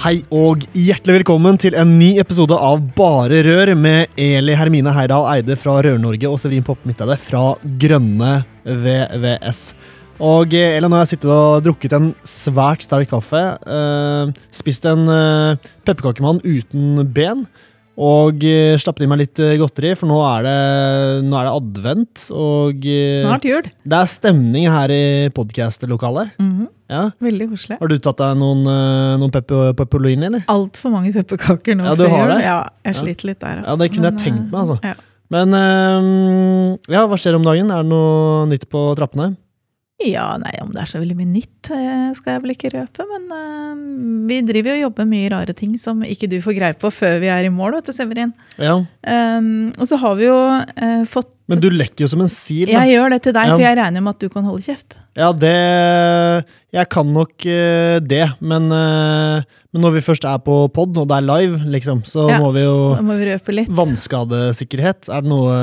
Hei og hjertelig velkommen til en ny episode av Bare Rør med Eli Hermine Heidal Eide fra Rør-Norge og Severin Poppe Midteide fra Grønne VVS. Og eh, Eli, nå har jeg sittet og drukket en svært sterk kaffe. Uh, spist en uh, pepperkakemann uten ben. Og uh, slappet i meg litt eh, godteri, for nå er det, nå er det advent. Og eh, Snart jul. det er stemning her i podkast-lokalet. -hmm. Ja. Veldig koselig. Har du tatt deg noen, eh, noen pepper- pepperoni, eller? Altfor mange pepperkaker nå Ja, du har det? Ja, jeg sliter litt der. Ja, det kunne jeg tenkt meg, altså. Ja. Men eh, ja, hva skjer om dagen? Er det noe nytt på trappene? Ja, nei, om det er så veldig mye nytt, eh, skal jeg vel ikke røpe. Men uh, vi driver jo og jobber mye rare ting som ikke du får greie på før vi er i mål, vet du, Severin. Ja, Um, og så har vi jo uh, fått Men du lekker jo som en sil. Da. Jeg gjør det til deg, Ja. for jeg regner med at du kan holde kjeft. Ja, det Jeg kan nok uh, det, men, men når vi først er på pod, og det er live, liksom, så Ja. må vi jo må vi. Vannskadesikkerhet, er det noe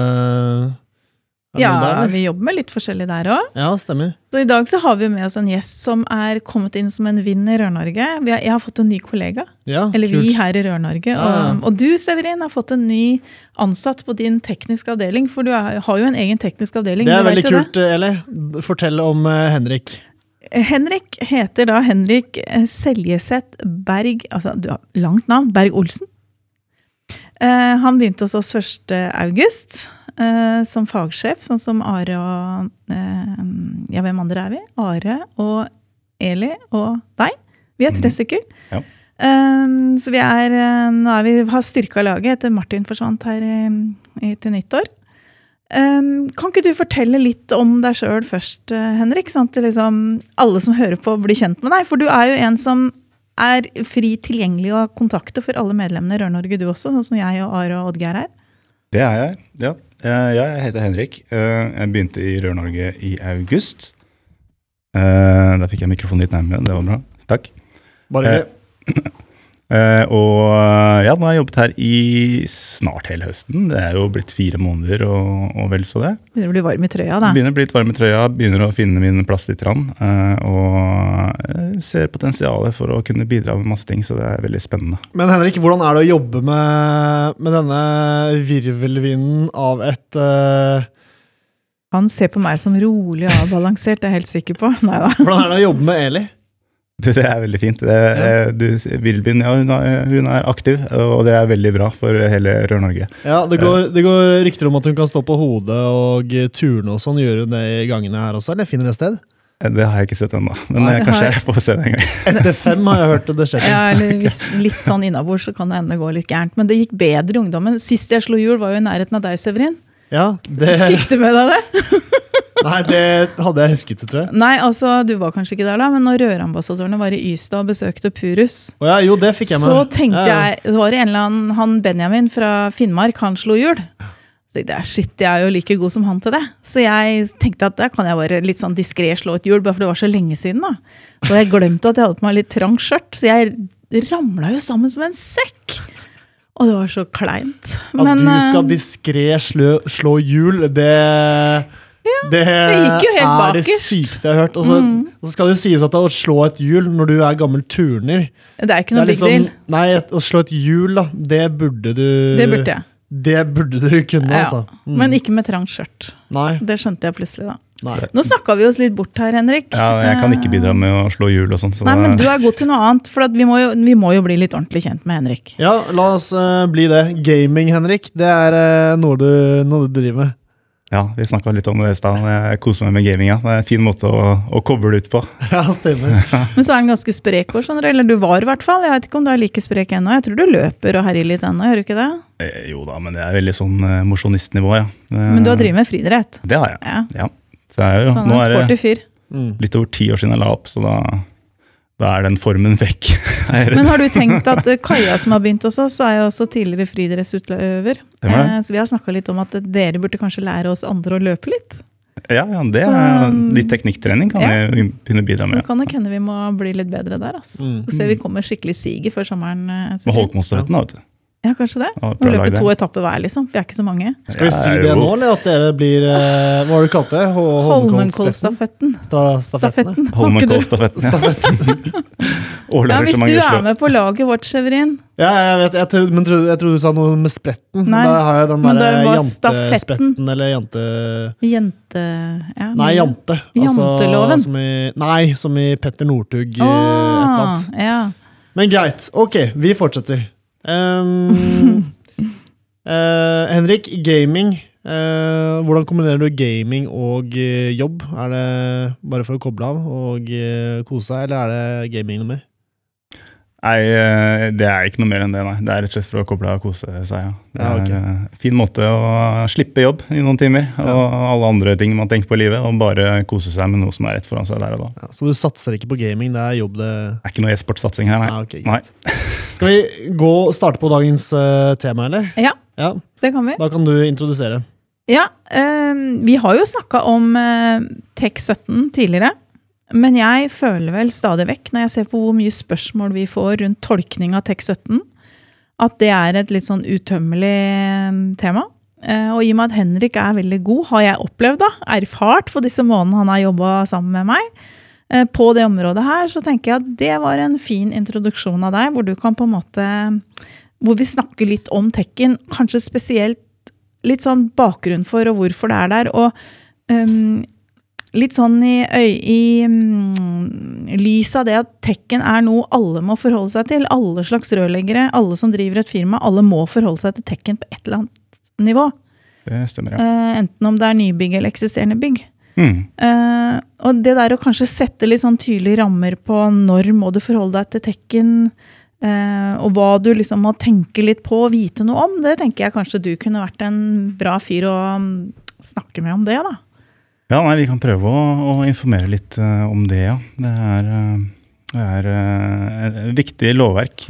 Ja, der, vi jobber med litt forskjellig der òg. Ja, stemmer. Så i dag så har vi med oss en gjest som er kommet inn som en vind i Rør-Norge. Jeg har fått en ny kollega. Ja, Eller vi her i Rør-Norge. Ja. Og, og du, Severin, har fått en ny ansatt på din tekniske avdeling. For du er, har jo en egen teknisk avdeling. Det er veldig kult, det. kult, Eli. Fortell om uh, Henrik. Henrik heter da Henrik eh, Seljeseth Berg Altså, du har langt navn. Berg-Olsen. Eh, han begynte hos oss 1. august eh, som fagsjef, sånn som Are og eh, Ja, hvem andre er vi? Are og Eli og deg. Vi er tre Mhm. stykker. Ja. Um, så vi er, eh, nå er vi, har styrka laget etter Martin forsvant her i, i, til nyttår. Um, kan ikke du fortelle litt om deg sjøl først, eh, Henrik? Sånn at liksom, alle som hører på, blir kjent med deg. For du er jo en som er fri tilgjengelig å kontakte for alle medlemmene i Rør-Norge, du også, sånn som jeg og Are og Oddgeir er. Det er jeg, ja. Eh, Jeg heter Henrik. Eh, Jeg begynte i Rør-Norge i august. Eh, Da fikk jeg mikrofonen litt nærmere, det var bra. Takk. Bare Eh, hyggelig. Eh, Og eh, ja, nå har jeg jobbet her i snart hele høsten. Det er jo blitt fire måneder og, og vel så det. Begynner å bli varm i trøya, da. Begynner å bli litt varm i trøya, begynner å finne min plass litt. Grann, eh, og ser potensialet for å kunne bidra med masse ting, så det er veldig spennende. Men Henrik, hvordan er det å jobbe med, med denne virvelvinden av et uh Han ser på meg som rolig og avbalansert, det er jeg helt sikker på. Nei da. Hvordan er det å jobbe med Eli? Det, er veldig fint. Det, eh, du, Vilbin ja, hun, er, hun er aktiv, og det er veldig bra for hele Rør-Norge. Ja, det går, det går rykter om at hun kan stå på hodet og turne og sånn. Gjør hun det i gangene her også, eller finner det sted? Eh, Det har jeg ikke sett ennå, men Nei, eh, kanskje har- jeg får se det en gang. Etter fem har jeg hørt det skjer. Ja, eller hvis litt sånn innabords, så kan det hende det går litt gærent. Men det gikk bedre i ungdommen. Sist jeg slo hjul, var jo i nærheten av deg, Severin. Ja, det, Fikk du med deg det? nei, det hadde jeg husket det, tror jeg. Nei, altså, du var kanskje ikke der da, men når rørambassadørene var i Ystad og besøkte Purus, oh, ja, jo, det fikk jeg med. så tenkte Ja, ja. jeg Det var en eller annen Han Benjamin fra Finnmark, han slo hjul. Så tenkte jeg, shit, jeg er jo like god som han til det. Så jeg tenkte at da kan jeg bare litt sånn diskré slå et hjul, bare for det var så lenge siden. da. Så jeg glemte at jeg hadde på meg litt trangt skjørt, så jeg ramla jo sammen som en sekk. Og det var så kleint. At du skal eh, diskré slå, slå hjul, det det, gikk jo helt er det bakerst. sykeste jeg har hørt. Og så, Mm. skal det jo sies at å slå et hjul når du er gammel turner det er ikke noe er big deal. Nei, å slå et hjul, da, det burde du Det burde jeg. Det burde du kunne, Ja. altså. Mm. Men ikke med trangt skjørt. Nei. Det skjønte jeg plutselig, da. Nei. Nå snakka vi oss litt bort her, Henrik. Ja, jeg kan ikke bidra med å slå hjul og sånn. Så Nei, men du er god til noe annet, for at vi, må jo, vi må jo bli litt ordentlig kjent med Henrik. Ja, la oss uh, bli det. Gaming, Henrik, det er uh, noe, du, noe du driver med. Ja, vi snakka litt om det i stad. Jeg koser meg med gaminga. Det er en fin måte å, å koble ut på. Ja, stemmer. Men så er den ganske sprek òg, skjønner du. Eller du var i hvert fall. Jeg vet ikke om du er like sprek ennå. Jeg tror du løper og herjer litt ennå, gjør du ikke det? Eh, jo da, men det er veldig sånn uh, mosjonistnivå, ja. Men du har drevet med friidrett? Det har jeg. Ja. Ja. Så det er jo, Han nå er en er det fyr. Mm. litt over ti år siden jeg la opp, så da, da er den formen vekk. Jeg. Men har du tenkt at eh, Kaja som har begynt hos oss, er jo også tidligere friidrettsutøver. Eh, Så vi har snakka litt om at dere burde kanskje lære oss andre å løpe litt. Ja, ja, det er Um, litt teknikktrening kan ja. jeg begynne å bidra med. Det kan det hende vi må bli litt bedre der. Altså. Mm. Skal se vi kommer skikkelig siget før sommeren. eh, Med sikkert. Da, vet du. Ja, kanskje det. Ja, løper to etapper hver, liksom. Vi er ikke så mange. Skal vi si det nå, eller at dere blir eh, Hva har du kalt det? Ho- Holmenkollstafetten? Stafetten. Holmenkollstafetten. Årlig Ja, hvis du er med på laget vårt, Severin. Ja, jeg vet, jeg tror, men jeg tror du sa noe med spretten. Nei, da har jeg den der derre det var stafetten. jantespretten eller jante... Jente... Ja, Nei, jante. Janteloven. som i, nei, som i Petter Northug Oh, et eller Ah, annet. ja. Men greit. Ok, vi fortsetter. Ehm, uh, Henrik, gaming. Uh, hvordan kombinerer du gaming og uh, jobb? Er det bare for å koble av og kose seg, eller er det gaming noe mer? Nei, eh, det er ikke noe mer enn det, nei. Det er rett og slett for å koble av og kose seg. Ja. Det Ja, okay. er en fin måte å slippe jobb i noen timer, og alle andre ting man tenker på i livet, og bare kose seg med noe som er rett foran seg der og da. Ja, så du satser ikke på gaming, det er jobb, det Det er ikke noe e-sportsatsing her, nei. Ja, ok, nei. Skal vi gå og starte på dagens uh, tema, eller? ja, Ja, det kan vi. Da kan du introdusere. Ja, eh, vi har jo snakka om uh, Tech17 tidligere. Men jeg føler vel stadig vekk, når jeg ser på hvor mye spørsmål vi får rundt tolkning av TEK17, at det er et litt sånn utømmelig eh, tema. Eh, og i og med at Henrik er veldig god, har jeg opplevd, da, erfart for disse månedene han har jobba sammen med meg, eh, på det området her, så tenker jeg at det var en fin introduksjon av deg, hvor du kan på en måte Hvor vi snakker litt om tekken, kanskje spesielt litt sånn bakgrunn for og hvorfor det er der. Og øhm, litt sånn i, i mm, lys av det at tekken er noe alle må forholde seg til. Alle slags rørleggere, alle som driver et firma, alle må forholde seg til tekken på et eller annet nivå. Det stemmer, ja. Uh, enten om det er nybygg eller eksisterende bygg. Mm. Uh, og det der å kanskje sette litt sånn tydelige rammer på når må du forholde deg til tekken, uh, og hva du liksom må tenke litt på og vite noe om, det tenker jeg kanskje du kunne vært en bra fyr å mm, snakke med om det, da. Ja, nei, vi kan prøve å, å informere litt uh, om det, ja. Det er, uh, det er uh, et viktig lovverk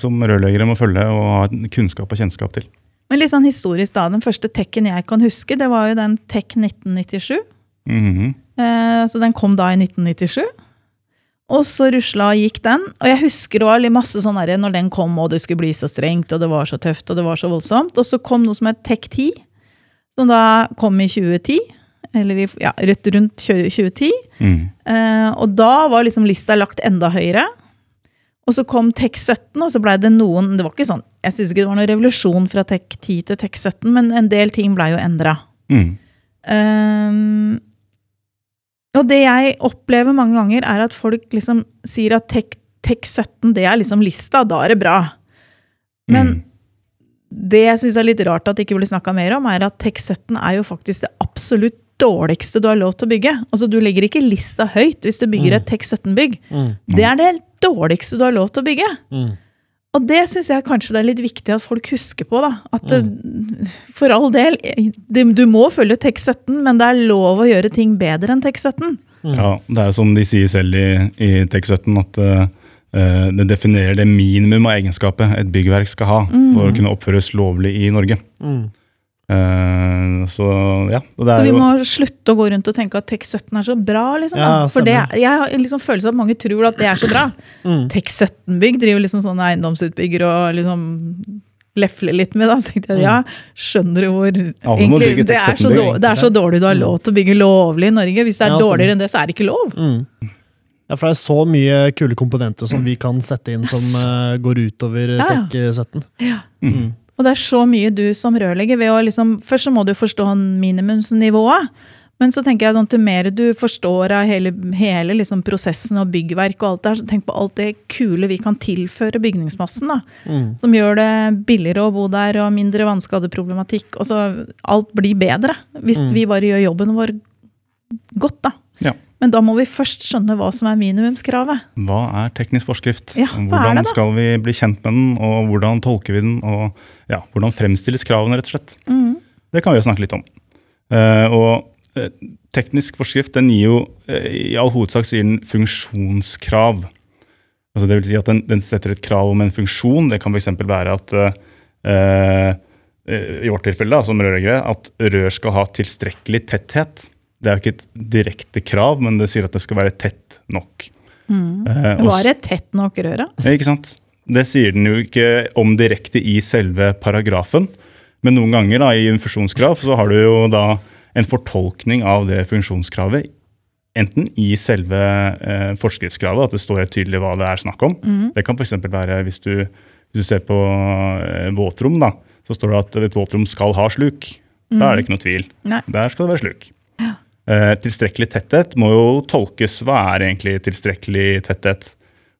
som rørleggere må følge og ha kunnskap og kjennskap til. Men litt sånn historisk da, den første tekken jeg kan huske, det var jo den Tek 1997. Mhm. Eh, så den kom da i 1997. Og så rusla og gikk den. Og jeg husker det var masse sånn der, når den kom, og det skulle bli så strengt, og det var så tøft, og det var så voldsomt. Og så kom noe som het Tek 10, som da kom i 2010. Eller i, ja, rett rundt 20- 2010. Mm. Eh, og da var liksom lista lagt enda høyere. Og så kom Tek 17, og så blei det noen Det var ikke sånn, jeg syns ikke det var noen revolusjon fra Tek 10 til Tek 17, men en del ting blei jo endra. Mm. Um, og det jeg opplever mange ganger, er at folk liksom sier at Tek, tek 17, det er liksom lista, da er det bra. Men Mm. det jeg syns er litt rart at det ikke blir snakka mer om, er at Tek 17 er jo faktisk det absolutt dårligste du har lov til å bygge. Altså Du legger ikke lista høyt hvis du bygger Mm. et Tek 17-bygg. Mm. Det er det dårligste du har lov til å bygge. Mm. Og det syns jeg kanskje det er litt viktig at folk husker på. da, At det, for all del, du må følge Tek 17, men det er lov å gjøre ting bedre enn Tek 17. Ja, det er jo som de sier selv i, i TEK17, at eh, eh, det definerer det minimum av egenskapet et byggverk skal ha for å kunne oppføres lovlig i Norge. Mm. Eh, så ja, Så vi jo må slutte å gå rundt og tenke at Tek 17 er så bra. liksom. Ja. For det, jeg har liksom følelse av at mange tror at det er så bra. Mm. Tek 17-bygg driver liksom sånne eiendomsutbyggere og liksom lefler litt med. da, så tenkte jeg, ja, Skjønner du hvor egentlig, det, er så dårlig, det er så dårlig du har lov til å bygge lovlig i Norge. Hvis det er Ja, dårligere enn det, så er det ikke lov. Mm. Ja, for det er så mye kule komponenter som vi kan sette inn som uh, går utover Ja, ja. Tek 17. Mm. Og det er så mye du som rørlegger ved å liksom Først så må du forstå minimumsnivået. Men så tenker jeg at jo mer du forstår av hele, hele liksom prosessen og byggverk og alt der, så tenk på alt det kule vi kan tilføre bygningsmassen. da. Mm. Som gjør det billigere å bo der og mindre vannskadeproblematikk. Og så alt blir bedre hvis Mm. vi bare gjør jobben vår godt, da. Ja. Men da må vi først skjønne hva som er minimumskravet. Hva er teknisk forskrift? Ja, hvordan det skal vi bli kjent med den, og hvordan tolker vi den? Og ja, hvordan fremstilles kravene, rett og slett? Mm. Det kan vi jo snakke litt om. Uh, og uh, teknisk forskrift den gir jo uh, i all hovedsak sier den funksjonskrav. Altså det vil si at den, den setter et krav om en funksjon. Det kan f.eks. være at i vårt tilfelle da, som rørleggere, at rør skal ha tilstrekkelig tetthet. Det er jo ikke et direkte krav, men det sier at det skal være tett nok. Mm. Eh, og Var det tett nok rør, da? Ikke sant? Det sier den jo ikke om direkte i selve paragrafen. Men noen ganger da, i en funksjonskrav så har du jo da en fortolkning av det funksjonskravet. Enten i selve eh, forskriftskravet, at det står helt tydelig hva det er snakk om. Mm. Det kan f.eks. være hvis du, hvis du ser på eh, våtrom, da, så står det at et våtrom skal ha sluk. Da er det ikke noe tvil. Nei. Der skal det være sluk. Eh, tilstrekkelig tetthet må jo tolkes. Hva er egentlig tilstrekkelig tetthet?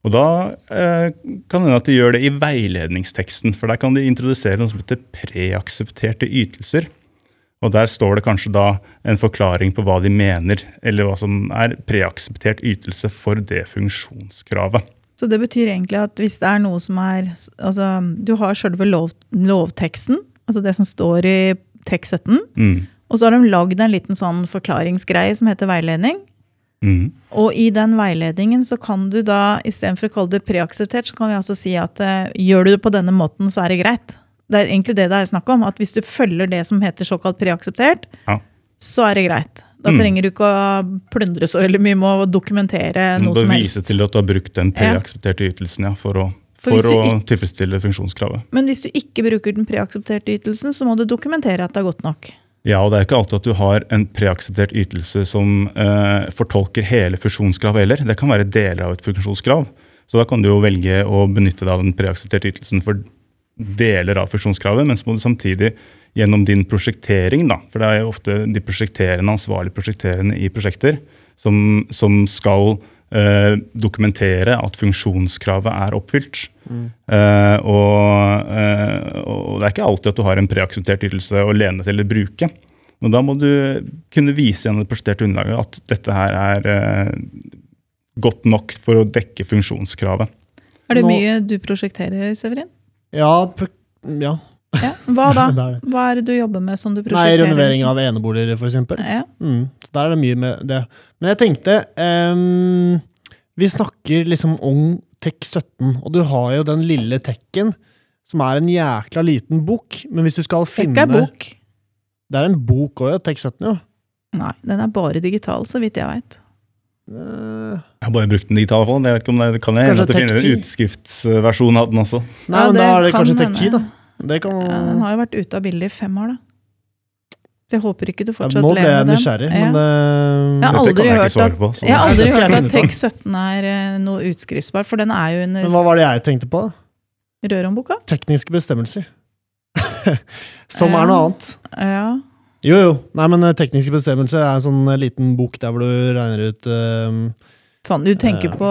Og da eh, kan det hende at de gjør det i veiledningsteksten, for der kan de introdusere noe som heter preaksepterte ytelser. Og der står det kanskje da en forklaring på hva de mener, eller hva som er preakseptert ytelse for det funksjonskravet. Så det betyr egentlig at hvis det er noe som er Altså, du har sjølve lov, lovteksten, altså det som står i tekst 17, Mm. Og så har de lagd en liten sånn forklaringsgreie som heter veiledning. Mm. Og i den veiledningen så kan du da, istedenfor å kalle det preakseptert, så kan vi altså si at uh, gjør du det på denne måten, så er det greit. Det er egentlig det det er snakk om. At hvis du følger det som heter såkalt preakseptert, Ja. så er det greit. Da Mm. trenger du ikke å plundre så veldig mye med å dokumentere noe bør Du vise til at du har brukt den preaksepterte ytelsen ja, for å, For for å tilfredsstille funksjonskravet. Men hvis du ikke bruker den preaksepterte ytelsen, så må du dokumentere at det er godt nok. Ja, og det er ikke alltid at du har en preakseptert ytelse som eh, fortolker hele funksjonskravet heller. Det kan være deler av et funksjonskrav. Så da kan du jo velge å benytte deg av den preaksepterte ytelsen for deler av funksjonskravet, men så må du samtidig gjennom din prosjektering, da, for det er jo ofte de prosjekterende, ansvarlige prosjekterende i prosjekter, som, som skal eh, dokumentere at funksjonskravet er oppfylt. Eh, og, eh, og det er ikke alltid at du har en preakseptert ytelse å lene til eller bruke. Men da må du kunne vise gjennom det prosjekterte underlaget at dette her er eh, godt nok for å dekke funksjonskravet. Er det Nå- mye du prosjekterer, Severin? Ja, ja. Ja. Hva da? Det er det. Hva er det du jobber med som du prosjekterer? Nei, renovering av eneboliger, eksempel. Ja. Mm, så der er det mye med det. Men jeg tenkte um, Vi snakker liksom om TEK17, og du har jo den lille tekken, som er en jækla liten bok. Men hvis du skal finne Tek er bok. Det er en bok òg, ja. TEK17, jo. Nei, den er bare digital, så vidt jeg veit. Eh, Jeg har bare brukt den digitale for. Jeg vet ikke om det kan jeg hende Kanskje at du finner en utskriftsversjon av den også. nei, Ja, men da er det kan kanskje hende. TEK10, da. Det kan Ja, den har jo vært ute av bildet i fem år, da. Så jeg håper ikke du ja, fortsatt Nå ble jeg med den. nysgjerrig, Ja. men det Jeg har Dette kan jeg ikke svare på. Så. Jeg har aldri jeg hørt at. TEK17 er eh, noe utskriftsbar, for den er jo under Men hva var det jeg tenkte på? da? Rørhåndboka. Tekniske bestemmelser. Som er noe annet. Ja. Jo, jo. Nei, men eh, tekniske bestemmelser er en sånn eh, liten bok der hvor du regner ut eh, Sånn, du tenker Eh, på,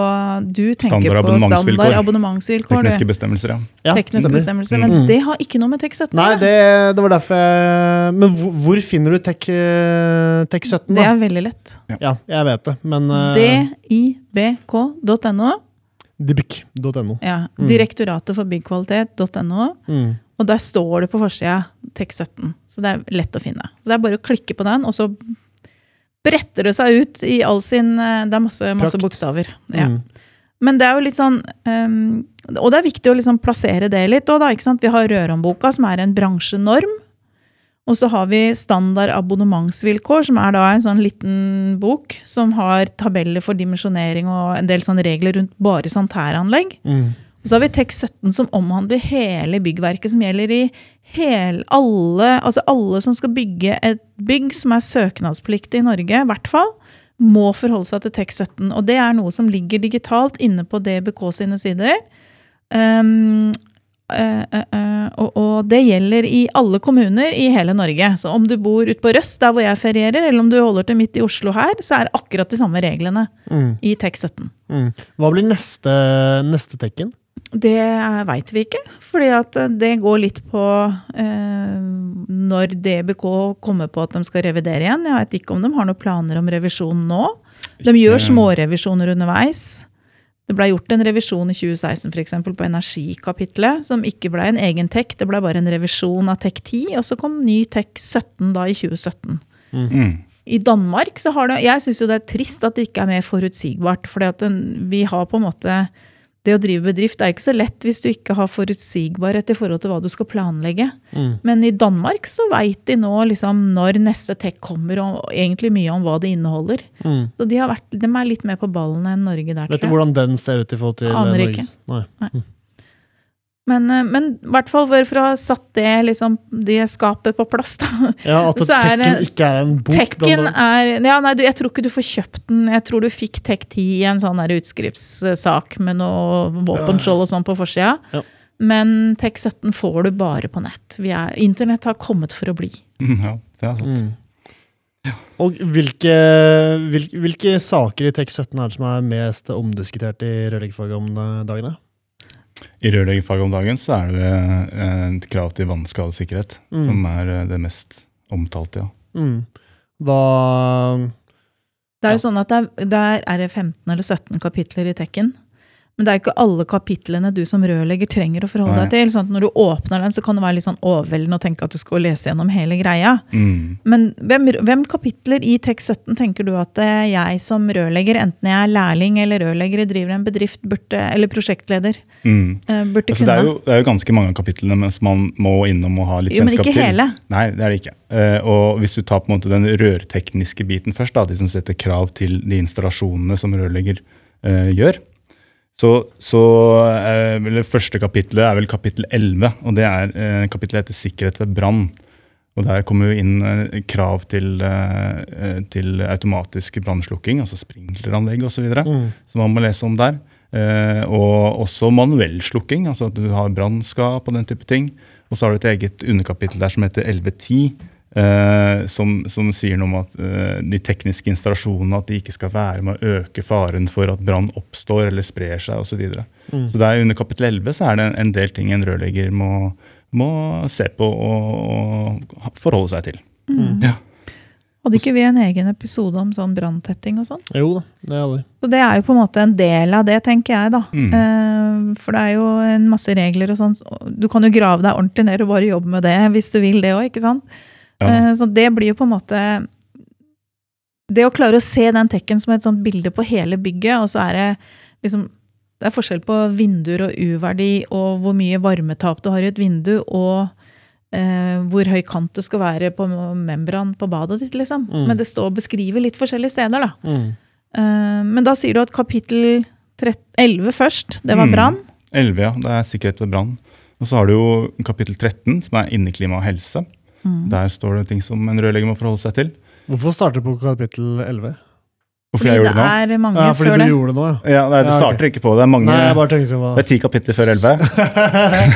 du tenker Standard abonnementsvilkår. standard abonnementsvilkår. Tekniske bestemmelser, ja. ja, Tekniske stemmer. bestemmelser, Mm. Men det har ikke noe med TEK17 Nei, gjøre. det, det var derfor jeg Men hvor, hvor finner du TEK17? Tek 17, Det er veldig lett. Ja, jeg vet det, men uh, dibk.no. Dibk.no. Ja, Mm. Direktoratet for byggkvalitet.no. Mm. Og der står det på forsida TEK17. Så det er lett å finne. Så det er bare å klikke på den, og så bretter det seg ut i all sin eh, Det er masse, masse bokstaver. Ja. Mm. Men det er jo litt sånn um, Og det er viktig å liksom plassere det litt òg, da. Ikke sant? Vi har Røronboka, som er en bransjenorm. Og så har vi standard abonnementsvilkår, som er da en sånn liten bok som har tabeller for dimensjonering og en del sånne regler rundt bare sanitæranlegg. Mm. Og så har vi TEK17 som omhandler hele byggverket, som gjelder i hel, alle, altså alle som skal bygge et bygg som er søknadspliktig i Norge, i hvert fall, må forholde seg til TEK17. Og det er noe som ligger digitalt inne på DBK sine sider. Um, Uh, uh, uh, og, og det gjelder i alle kommuner i hele Norge. Så om du bor ute på Røst, der hvor jeg ferierer, eller om du holder til midt i Oslo her, så er det akkurat de samme reglene Mm. i TEK17. Mm. Hva blir neste, neste tekken? Det veit vi ikke, fordi at det går litt på eh, når DBK kommer på at de skal revidere igjen. Jeg veit ikke om de har noen planer om revisjon nå. De gjør smårevisjoner underveis. Det blei gjort en revisjon i 2016 for eksempel, på energikapitlet, som ikke blei en egen TEK, det blei bare en revisjon av TEK 10, og så kom ny TEK 17 da i 2017. Mm. I Danmark så har det Jeg syns jo det er trist at det ikke er mer forutsigbart. For vi har på en måte Det å drive bedrift er ikke så lett hvis du ikke har forutsigbarhet i forhold til hva du skal planlegge. Mm. Men i Danmark så veit de nå liksom når neste tech kommer, og egentlig mye om hva det inneholder. Mm. Så de, har vært, de er litt mer på ballen enn Norge der. Vet du hvordan den ser ut i forhold til Aner eh, ikke. Nei. Nei. Men, eh, men i hvert fall for for å ha satt det, liksom, det skapet på plass, da. Ja, At Så er Tekken ikke er en bok. Tekken er ja, nei, du, Jeg tror ikke du får kjøpt den. Jeg tror du fikk Tek 10 i en sånn utskriftssak med noe våpenskjold og sånn på forsida. Ja. Men Tek 17 får du bare på nett. Vi er, Internett har kommet for å bli. Ja, det er sant. Mm. Og hvilke, hvilke, hvilke saker i Tek 17 er det som er mest omdiskutert i rørleggerfaget om dagene? I rørleggerfaget om dagen så er det eh, et krav til vannskadesikkerhet Mm. som er eh, det mest omtalte, ja. Mm. Da Det er Ja. jo sånn at det er, der er det 15 eller 17 kapitler i Tekken. Men det er jo ikke alle kapitlene du som rørlegger trenger å forholde Nei. deg til. Sånn når du åpner den, så kan det være litt sånn overveldende å tenke at du skal lese gjennom hele greia. Mm. Men hvem, hvem kapitler i Tek 17 tenker du at eh, jeg som rørlegger, enten jeg er lærling eller rørlegger, driver en bedrift, burde, eller prosjektleder, Mm. eh, burde Altså, det, er jo, det er jo ganske mange av kapitlene men som man må innom og ha litt Jo, men kjennskap ikke til. hele. Nei, det er det ikke. Eh, og hvis du tar på en måte den rørtekniske biten først, da, de som setter krav til de installasjonene som rørlegger uh, gjør, så, så det første kapitlet er vel kapittel 11, og det er eh, kapittelet heter sikkerhet ved brann. Og der kommer jo inn eh, krav til, eh, eh, til automatisk brannslukking, altså sprinkleranlegg osv mm. som man må lese om der. Eh, og også manuell slukking, altså at du har brannskap og den type ting. Og så har du et eget underkapittel der som heter 1110, eh, som, som sier noe om at eh, de tekniske installasjonene at de ikke skal være med å øke faren for at brann oppstår eller sprer seg osv. Så, videre. Mm. så der under kapittel 11 så er det en, en del ting en rørlegger må, må se på og, og forholde seg til. Mm. Ja. Hadde ikke vi en egen episode om sånn branntetting og sånn? Jo da, det hadde vi. Så det er jo på en måte en del av det, tenker jeg, da. Mm. Eh, for det er jo en masse regler og sånn. Du kan jo grave deg ordentlig ned og bare jobbe med det hvis du vil det òg, ikke sant? Ja. Eh, så det blir jo på en måte Det å klare å se den tekken som et sånt bilde på hele bygget, og så er det liksom Det er forskjell på vinduer og U-verdi, og hvor mye varmetap du har i et vindu, og eh, hvor høy kant det skal være på membran på badet ditt, liksom. Mm. Men det står og beskriver litt forskjellige steder, da. Mm. Eh, men da sier du at kapittel 13, 11 først, det var Mm. brann. 11, ja. Det er sikkerhet ved brann. Og så har du jo kapittel 13, som er inneklima og helse. Mm. Der står det ting som en rørlegger må forholde seg til. Hvorfor starte på kapittel 11? Hvorfor Fordi jeg det gjorde det er mange Ja, fordi før du det. gjorde det nå, ja. Ja, nei, Det Ja, starter ikke på det. Det er mange, Nei, jeg bare tenkte hva det er ti kapitler før 11.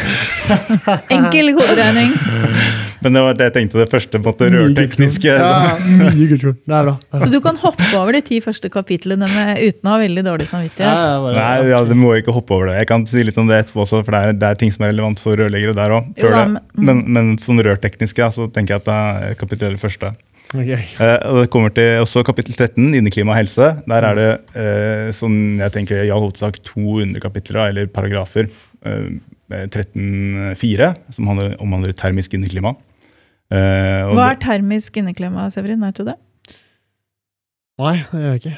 Enkel hoderegning. Men det var det jeg tenkte, det første på måte rørtekniske. Ja. Det bra. Er Så du kan hoppe over de ti første kapitlene med, uten å ha veldig dårlig samvittighet. ja, bare- Nei, ja, Du må ikke hoppe over det. Jeg kan si litt om det etterpå også, for det er, det er ting som er relevant for rørleggere der òg. Men- Men, men sånn rørtekniske, så tenker jeg at det er kapittel 11 første. Ok. Uh, det kommer til også kapittel 13, inneklima og helse. Der er det uh, sånn, jeg tenker i all hovedsak to underkapitler, eller paragrafer. Eh, 13.4, som handler, omhandler termisk inneklima. Eh, og Hva er termisk inneklima, Severin? Vet du det? Nei, det gjør jeg ikke.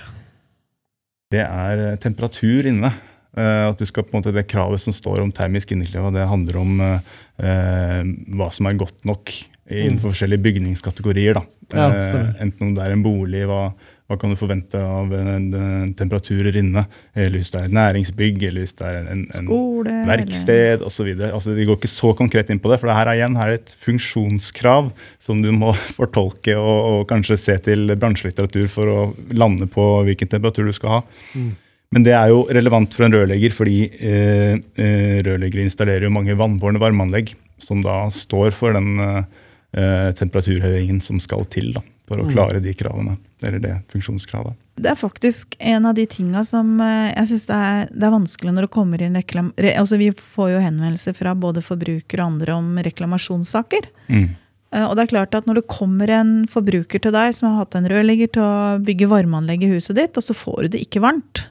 Det er eh, temperatur inne. Eh, at du skal på en måte, Det kravet som står om termisk inneklima, det handler om eh, eh, hva som er godt nok innenfor forskjellige bygningskategorier. da. Ja, Eh, enten om det er en bolig, hva, hva kan du forvente av en, en temperaturer inne? Eller hvis det er et næringsbygg, eller hvis det er en, en, en Skole? verksted osv. Altså, vi går ikke så konkret inn på det, for det her er igjen her er et funksjonskrav som du må fortolke og, og kanskje se til bransjelitteratur for å lande på hvilken temperatur du skal ha. Mm. Men det er jo relevant for en rørlegger, fordi eh, eh, rørleggere installerer jo mange vannbårne varmeanlegg, som da står for den eh, temperaturhøyingen som skal til da, for å Mm. klare de kravene, eller det funksjonskravet. Det er faktisk en av de tinga som eh, jeg syns det, det er vanskelig når det kommer inn reklam... Altså vi får jo henvendelser fra både forbrukere og andre om reklamasjonssaker. Mm. Eh, Og det er klart at når det kommer en forbruker til deg som har hatt en rørlegger til å bygge varmeanlegg i huset ditt, og så får du det ikke varmt,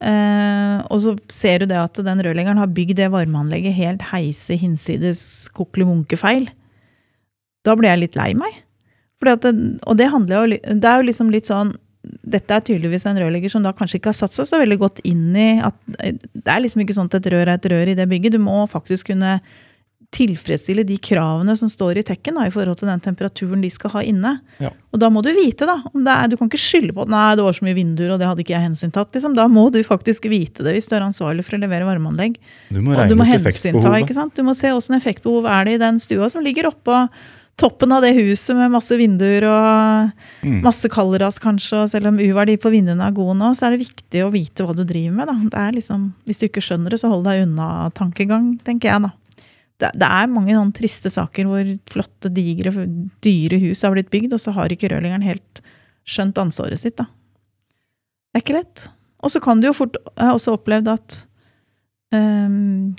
eh, og så ser du det at den rørleggeren har bygd det varmeanlegget helt heise hinsides kokkelimunke-feil, da blir jeg litt lei meg. Det, og det handler jo, det er jo liksom litt sånn dette er tydeligvis en rørlegger som da kanskje ikke har satt seg så veldig godt inn i at eh, Det er liksom ikke sånn at et rør er et rør i det bygget. Du må faktisk kunne tilfredsstille de kravene som står i tekken da, i forhold til den temperaturen de skal ha inne. Ja. Og da må du vite, da. Om det er, du kan ikke skylde på at nei, det var så mye vinduer, og det hadde ikke jeg hensyntatt. Liksom. Da må du faktisk vite det hvis du er ansvarlig for å levere varmeanlegg. Du må Og regne du må hensynta, ikke sant. Du må se åssen effektbehov er det i den stua som ligger oppå toppen av det huset med masse vinduer og Mm. masse kaldras kanskje, og selv om U-verdi på vinduene er god nå, så er det viktig å vite hva du driver med. Da. Det er liksom, hvis du ikke skjønner det, så hold deg unna tankegang, tenker jeg da. Det, det er mange sånne triste saker hvor flotte, digre, dyre hus har blitt bygd, og så har ikke rørleggeren helt skjønt ansvaret sitt. Da. Det er ikke lett. Og så kan du jo fort Jeg har også opplevd at um,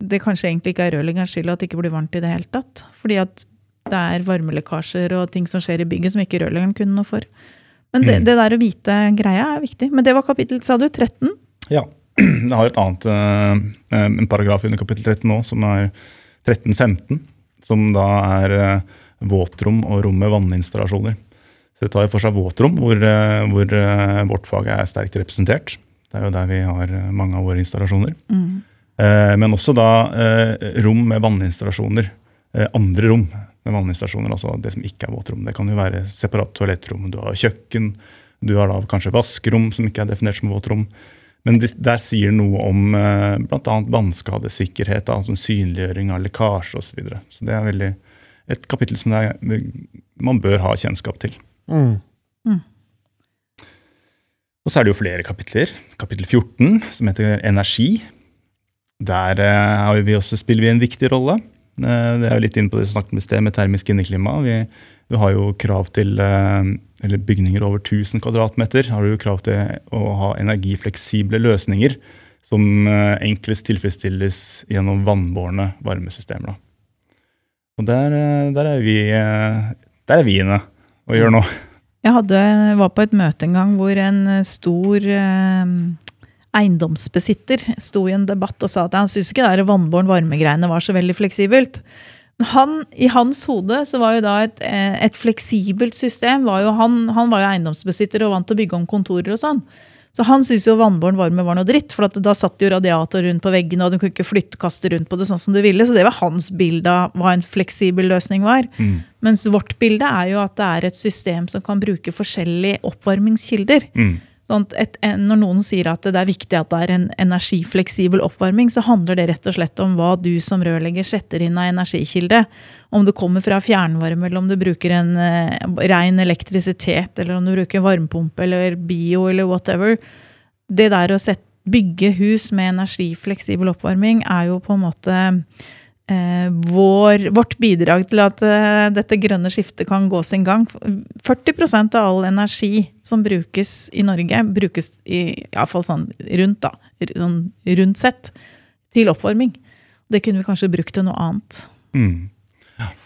det kanskje egentlig ikke er rørleggerens skyld at det ikke blir varmt i det hele tatt. Fordi at det er varmelekkasjer og ting som skjer i bygget som ikke rørleggeren kunne noe for. Men det, Mm. det der å vite greia er viktig. Men det var kapittel, sa du, 13? Ja. Det har et annet, eh, en paragraf under kapittel 13 nå, som er 1315, som da er eh, våtrom og rom med vanninstallasjoner. Så det tar for seg våtrom, hvor, eh, hvor eh, vårt fag er sterkt representert. Det er jo der vi har eh, mange av våre installasjoner. Mm. Eh, Men også da eh, rom med vanninstallasjoner. Eh, Andre rom med vanninstallasjoner, altså det som ikke er våtrom. Det kan jo være separat toalettrom, du har kjøkken, du har da kanskje vaskerom som ikke er definert som våtrom. Men de- der sier noe om eh, bl.a. vannskadesikkerhet, altså synliggjøring av lekkasje osv. Så, videre. så det er veldig et kapittel som det er, man bør ha kjennskap til. Mm. Og så er det jo flere kapitler. Kapittel 14, som heter Energi. Der eh, har vi også, spiller vi en viktig rolle. Eh, det er jo litt inn på det vi snakket om i sted, med termisk inneklima. Vi, vi har jo krav til eh, eller bygninger over 1000 kvadratmeter har jo krav til å ha energifleksible løsninger som eh, enklest tilfredsstilles gjennom vannbårne varmesystemer. Og der, der, er vi, der er vi inne og gjør noe. Jeg hadde, var på et møte en gang hvor en stor eh, eiendomsbesitter sto i en debatt og sa at han syntes ikke det vannbåren varmegreiene var så veldig fleksibelt. Han, I hans hode så var jo da et, eh, et fleksibelt system var jo han, han var jo eiendomsbesitter og vant til å bygge om kontorer og sånn. Så han syntes jo vannbåren varme var noe dritt, for at da satt jo radiator rundt på veggene, og du kunne ikke flyttkaste rundt på det sånn som du ville. Så det var hans bilde av hva en fleksibel løsning var. Mm. Mens vårt bilde er jo at det er et system som kan bruke forskjellige oppvarmingskilder. Mm. Sånn et, når noen sier at det er viktig at det er en energifleksibel oppvarming, så handler det rett og slett om hva du som rørlegger setter inn av energikilde. Om det kommer fra fjernvarme, eller om du bruker en uh, ren elektrisitet, eller om du bruker varmepumpe eller bio eller whatever. Det der å sette, bygge hus med energifleksibel oppvarming er jo på en måte eh, vår, vårt bidrag til at eh, dette grønne skiftet kan gå sin gang. 40% av all energi som brukes i Norge, brukes i, i fall sånn rundt, da, sånn rundt sett, til oppvarming. Det kunne vi kanskje brukt til noe annet. Mm.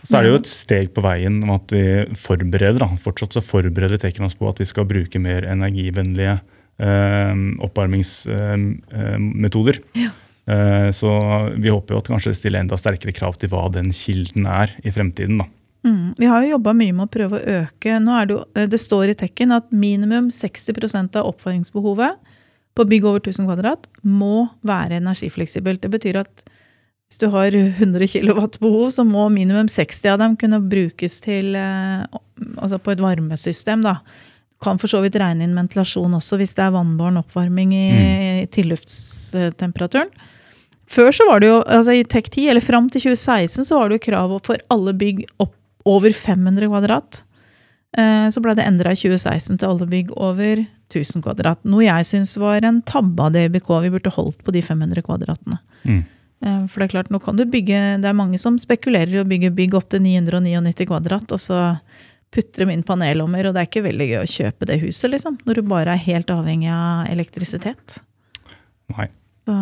Så er det jo et steg på veien om at vi forbereder. Da. Fortsatt så forbereder Tekken oss på at vi skal bruke mer energivennlige eh, oppvarmingsmetoder. Ja. Eh, så vi håper jo at kanskje stille enda sterkere krav til hva den kilden er i fremtiden. da. Mm. Vi har jo jobba mye med å prøve å øke nå er Det jo, eh, det står i tekken at minimum 60% av oppvarmingsbehovet på bygg over 1000 kvadrat må være energifleksibelt. Det betyr at hvis du har 100 kW behov, så må minimum 60 av dem kunne brukes til, eh, altså på et varmesystem. Da. Du kan for så vidt regne inn ventilasjon også hvis det er vannbåren oppvarming i tiluftstemperaturen. Før så var det jo, altså i TEK10, eller fram til 2016, så var det jo krav for alle bygg opp over 500 kvadrat. Eh, Så ble det endra i 2016 til alle bygg over 1000 kvadrat. Noe jeg syns var en tabbe av DBK. Vi burde holdt på de 500 kvadratene. Mm. Eh, For det er klart, nå kan du bygge Det er mange som spekulerer i å bygge bygg opp til 999 kvadrat, og så putter de inn panellommer, og det er ikke veldig gøy å kjøpe det huset, liksom. Når du bare er helt avhengig av elektrisitet. Nei. Så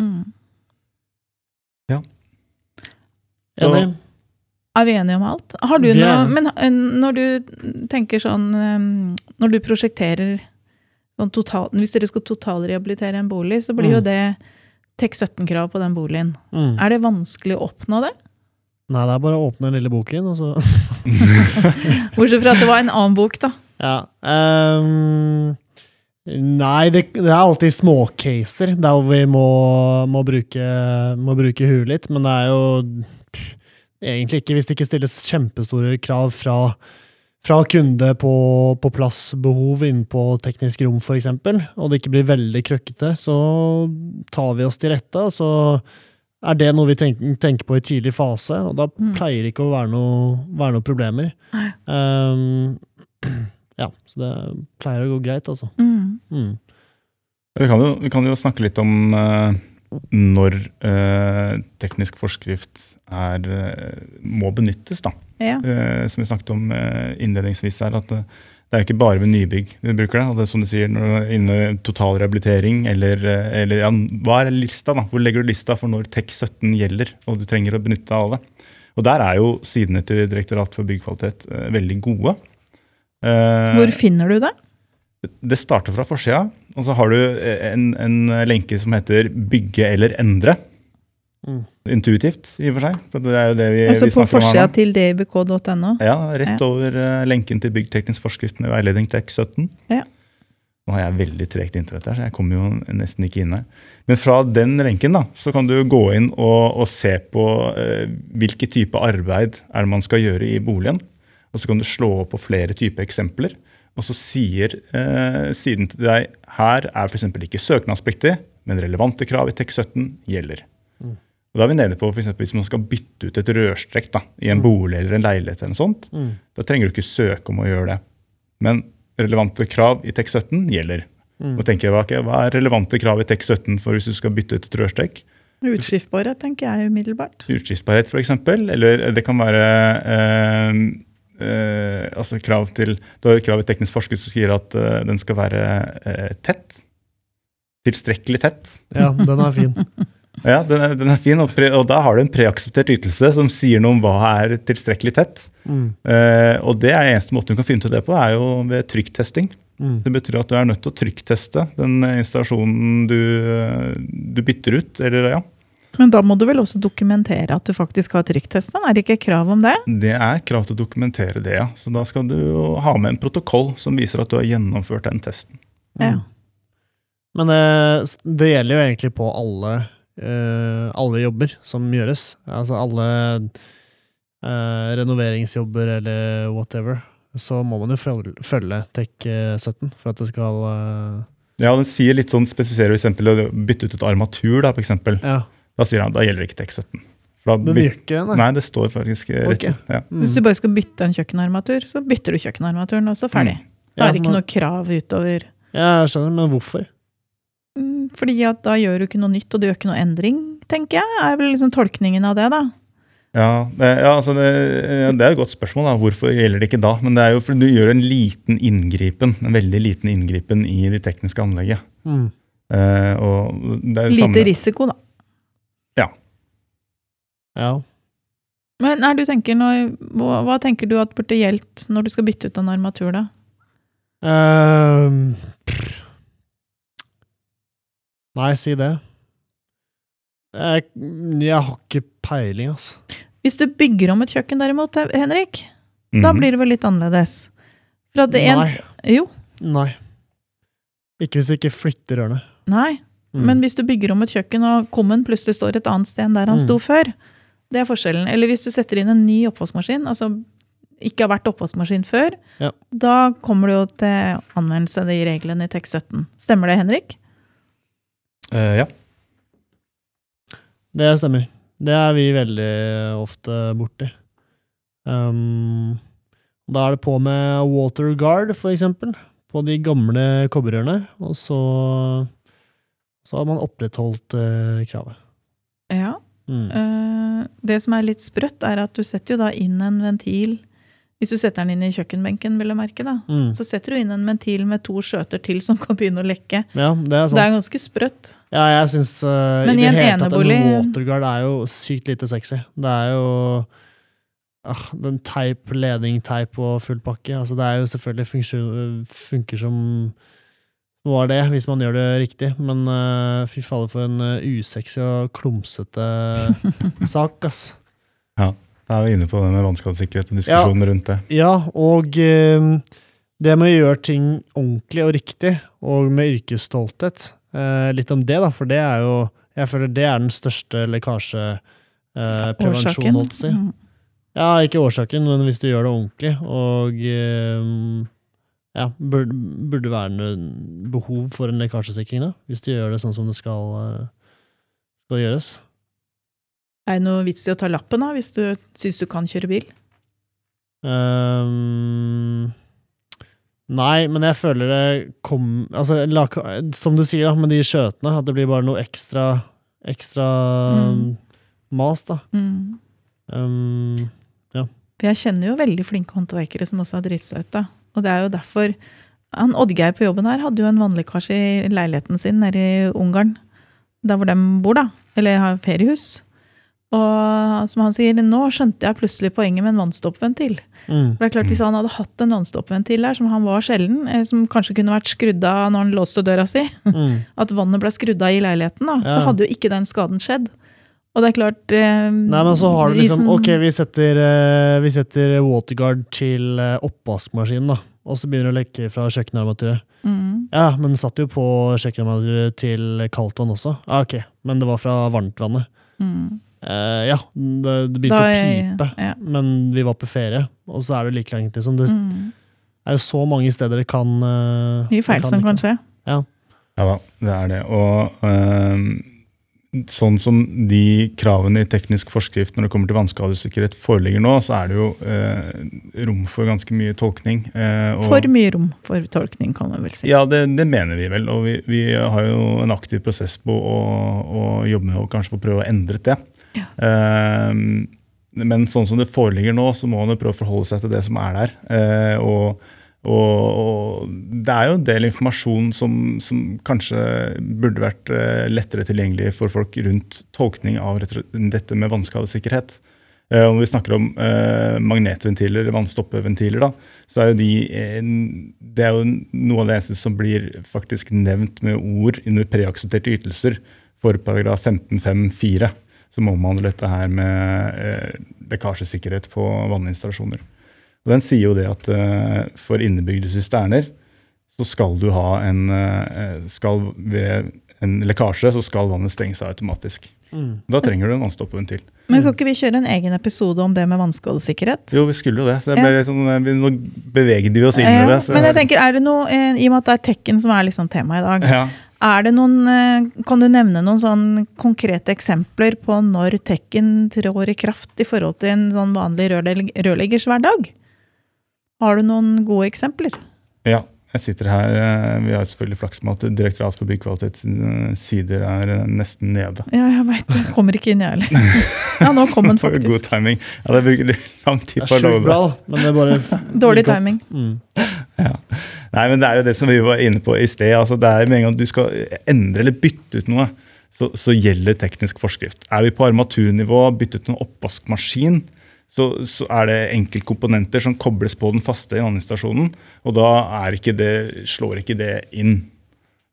mm. Enig. Er vi enige om alt? Har du noe. Men eh, når du tenker sånn eh, Når du prosjekterer sånn total, Hvis dere skal totalrehabilitere en bolig, så blir jo Mm. det TEK 17-krav på den boligen. Mm. Er det vanskelig å oppnå det? Nei, det er bare å åpne den lille boken, og så Bortsett fra at det var en annen bok, da. Ja. ehm, nei, det, det er alltid småcaser der hvor vi må, må, bruke, må bruke huet litt, men det er jo pff, egentlig ikke hvis det ikke stilles kjempestore krav fra, fra kunde på, på plassbehov inne på teknisk rom, f.eks., og det ikke blir veldig krøkkete, så tar vi oss til rette, og så er det noe vi tenker, tenker på i tidlig fase, og da Mm. pleier det ikke å være noe, være noe problemer. Nei. Ja, så det pleier å gå greit, altså. Mm. Mm. Vi kan jo, vi kan jo snakke litt om eh, når eh, teknisk forskrift er, eh, må benyttes, da. Ja. Eh, som vi snakket om eh, innledningsvis her, at eh, det er ikke bare ved nybygg vi bruker det. og det er som du sier, når du er inne total rehabilitering, eller, eller ja, hva er lista? da? Hvor legger du lista for når TEK 17 gjelder, og du trenger å benytte deg av det? Og der er jo sidene til Direktoratet for byggkvalitet eh, veldig gode. Eh, Hvor finner du det? det starter fra forsida, og så har du en, en lenke som heter 'bygge eller endre'. Mm. Intuitivt, i og for seg. For det er jo det vi, Altså vi på snakker om her forsida til dibk.no? Ja, rett Ja. over eh, lenken til byggteknisk forskrift med veiledning til X17. Ja. Nå har jeg veldig tregt internett her, så jeg kommer jo nesten ikke inn her. Men fra den lenken da, så kan du gå inn og, og se på eh, hvilke type arbeid er det man skal gjøre i boligen. Og så kan du slå opp på flere typer eksempler. Og så sier eh, siden til deg her er f.eks. ikke søknadspliktig, men relevante krav i TEK17 gjelder. Mm. Og Da er vi nede på for eksempel, hvis man skal bytte ut et rørstrekk da, i en bolig eller en leilighet, eller noe sånt, Mm. da trenger du ikke søke om å gjøre det. Men relevante krav i TEK17 gjelder. Mm. Og tenker jeg, hva, hva er relevante krav i TEK17 for hvis du skal bytte ut et rørstrekk? Utskiftbarhet, tenker jeg umiddelbart. Utskiftbarhet f.eks., eller det kan være eh, eh, altså krav til Du har et krav i teknisk forskrift som sier at eh, den skal være eh, tett. Tilstrekkelig tett. Ja, den er fin. Ja, den er, den er fin, og, pre, og da har du en preakseptert ytelse som sier noe om hva er tilstrekkelig tett. Mm. Eh, og det er eneste måten du kan finne ut av det på, er jo ved trykktesting. Mm. Det betyr at du er nødt til å trykkteste den installasjonen du, du bytter ut. Eller ja, Men da må du vel også dokumentere at du faktisk har trykktesten? Er det ikke krav om det? det er krav til å dokumentere det, ja. Så da skal du jo ha med en protokoll som viser at du har gjennomført den testen. Ja. Men det, det gjelder jo egentlig på alle, uh, alle jobber som gjøres. Altså alle uh, renoveringsjobber eller whatever. Så må man jo følge, følge TEK 17 for at det skal uh, Ja, den sier litt sånn, spesifiserer f.eks. å bytte ut et armatur, da, for eksempel. Ja, Da sier han da gjelder ikke TEK17. For da den gjør ikke det. Nei, det står faktisk eh, rett. Ja. Mm. Hvis du bare skal bytte en kjøkkenarmatur, så bytter du kjøkkenarmaturen, og så ferdig. Da er det ikke noe krav utover. Ja, jeg skjønner, men hvorfor? Mm, Fordi at da gjør du ikke noe nytt, og du gjør ikke noe endring, tenker jeg. Er vel liksom tolkningen av det, da. Ja, det, ja, altså det, det er et godt spørsmål. da. Hvorfor gjelder det ikke da? Men det er jo fordi du gjør en liten inngripen, en veldig liten inngripen i det tekniske anlegget. Mm. Eh, og det er det Lite samme. risiko, da. Ja. ja. Men nei, du tenker når, hva, hva tenker du at burde gjeldt når du skal bytte ut en armatur, da? Ehm. Nei, si det. Jeg, jeg har ikke peiling, altså. Hvis du bygger om et kjøkken derimot, Henrik, da Mhm. blir det vel litt annerledes. For at det en, Nei. Jo, Nei. Ikke hvis du ikke flytter rørene. nei. Mm. Men hvis du bygger om et kjøkken, og kummen plutselig står et annet sted enn der han Mm. sto før, det er forskjellen. Eller hvis du setter inn en ny oppvaskmaskin, altså ikke har vært oppvaskmaskin før, Ja. da kommer du jo til anvendelse de reglene i TEK 17. Stemmer det, Henrik? Uh, ja. Det stemmer. Det er vi veldig ofte borti. Um, Da er det på med water guard, for eksempel, på de gamle kobberrørene. Og så, så har man opprettholdt eh, kravet. Ja. Mm. Eh, det som er litt sprøtt, er at du setter jo da inn en ventil Hvis du setter den inn i kjøkkenbenken, vil jeg merke, da. Mm. Så setter du inn en ventil med to skjøter til som kan begynne å lekke. Ja, det er sant. det er ganske sprøtt. Ja, jeg syns uh, Men i i en tatt en waterguard er jo sykt lite sexy. Det er jo ah, den teip, ledningteip og full pakke. Altså, det er jo selvfølgelig funksjon, funker som var det, hvis man gjør det riktig. Men uh, fy fader, for en eh, usexy og klumsete sak, ass. Ja. Da er vi inne på det med vannskadesikkerhet og diskusjonen rundt det. Ja, og uh, det med å gjøre ting ordentlig og riktig, og med yrkesstolthet. Uh, litt om det, da, for det er jo Jeg føler det er den største lekkasjeprevensjonen, holdt på å si. Mm. Ja, ikke årsaken, men hvis du gjør det ordentlig, og ja, burde, burde være noe behov for en lekkasjesikring, da, hvis de gjør det sånn som det skal, eh, skal gjøres. Er det noe vits i å ta lappen da, hvis du syns du kan kjøre bil? Um, nei, men jeg føler det kom Altså, som du sier, da, med de skjøtene, at det blir bare noe ekstra Ekstra Mm. mas, da. Mm. Ehm, For jeg kjenner jo veldig flinke håndverkere som også har driti seg ut. da. Og det er jo derfor han Oddgeir på jobben her hadde jo en vannlekkasje i leiligheten sin nede i Ungarn. Der hvor de bor, da. Eller har feriehus. Og som han sier, nå skjønte jeg plutselig poenget med en vannstoppventil. mm, For det er klart Hvis han hadde hatt en vannstoppventil der, som han var sjelden, eh, som kanskje kunne vært skrudd av når han låste døra si, mm. at vannet ble skrudd av i leiligheten, da, så hadde jo ikke den skaden skjedd. Og det er klart eh, Nei, men så har du liksom Ok, vi setter, eh, vi setter waterguard til eh, oppvaskmaskinen, da. Og så begynner det å lekke fra kjøkkenarmaturet. mm, Ja, men satt jo på kjøkkenarmaturet til kaldt vann også. Ja, ok, men det var fra varmtvannet. mm. Eh, ja, det, det begynte Da å er- pipe, ja. men vi var på ferie, og så er det like langt, liksom. Det Mm. er jo så mange steder det kan eh, Mye feil som kan skje. Ja da, det er det. Og øhm, sånn som de kravene i teknisk forskrift når det kommer til vannskadesikkerhet foreligger nå, så er det jo eh, rom for ganske mye tolkning. Eh, og- For mye rom for tolkning, kan man vel si. Ja, det, det mener vi vel. Og vi, vi har jo en aktiv prosess på å, å jobbe med å kanskje få prøve å endre det. Ja. Eh, men sånn som det foreligger nå, så må man jo prøve å forholde seg til det som er der. Eh, og, og, og det er jo en del informasjon som, som kanskje burde vært eh, lettere tilgjengelig for folk rundt tolkning av dette med vannskadesikkerhet. Eh, om vi snakker om eh, magnetventiler, vannstoppeventiler, da, så er jo de Det er jo noe av det eneste som blir faktisk nevnt med ord under preaksepterte ytelser for paragraf 15-5-4, som omhandler dette her med eh, lekkasjesikkerhet på vanninstallasjoner. Og Den sier jo det at eh, for innebygde sisterner så skal du ha en eh, skal Ved en lekkasje så skal vannet stenge seg automatisk. Mm. Da trenger du en vannstoppeventil. Men skal ikke vi kjøre en egen episode om det med vannskadesikkerhet? Jo, vi skulle jo det. så det Ja. ble litt sånn, vi, Nå beveget vi oss inn i det. Så, men jeg tenker, er det noe, eh, I og med at det er tekken som er liksom tema i dag, ja. er det noen, eh, kan du nevne noen sånn konkrete eksempler på når tekken trår i kraft i forhold til en sånn vanlig rørleg rørleggers hverdag? Har du noen gode eksempler? ja. Jeg sitter her, eh, Vi har selvfølgelig flaks med at Direktoratet for byggkvalitets sider er eh, nesten nede. Ja, jeg veit det. Kommer ikke inn, jeg heller. Ja, nå kom den faktisk. God timing. Ja, Det bruker lang tid Det på å love bra, men det er bare Dårlig timing. Mm. Ja. Nei, men det er jo det som vi var inne på i sted. altså det er Med en gang du skal endre eller bytte ut noe, så, så gjelder teknisk forskrift. Er vi på armaturnivå, bytte ut en oppvaskmaskin, så, så er det enkeltkomponenter som kobles på den faste i vanninstallasjonen. Og da er ikke det, slår ikke det inn.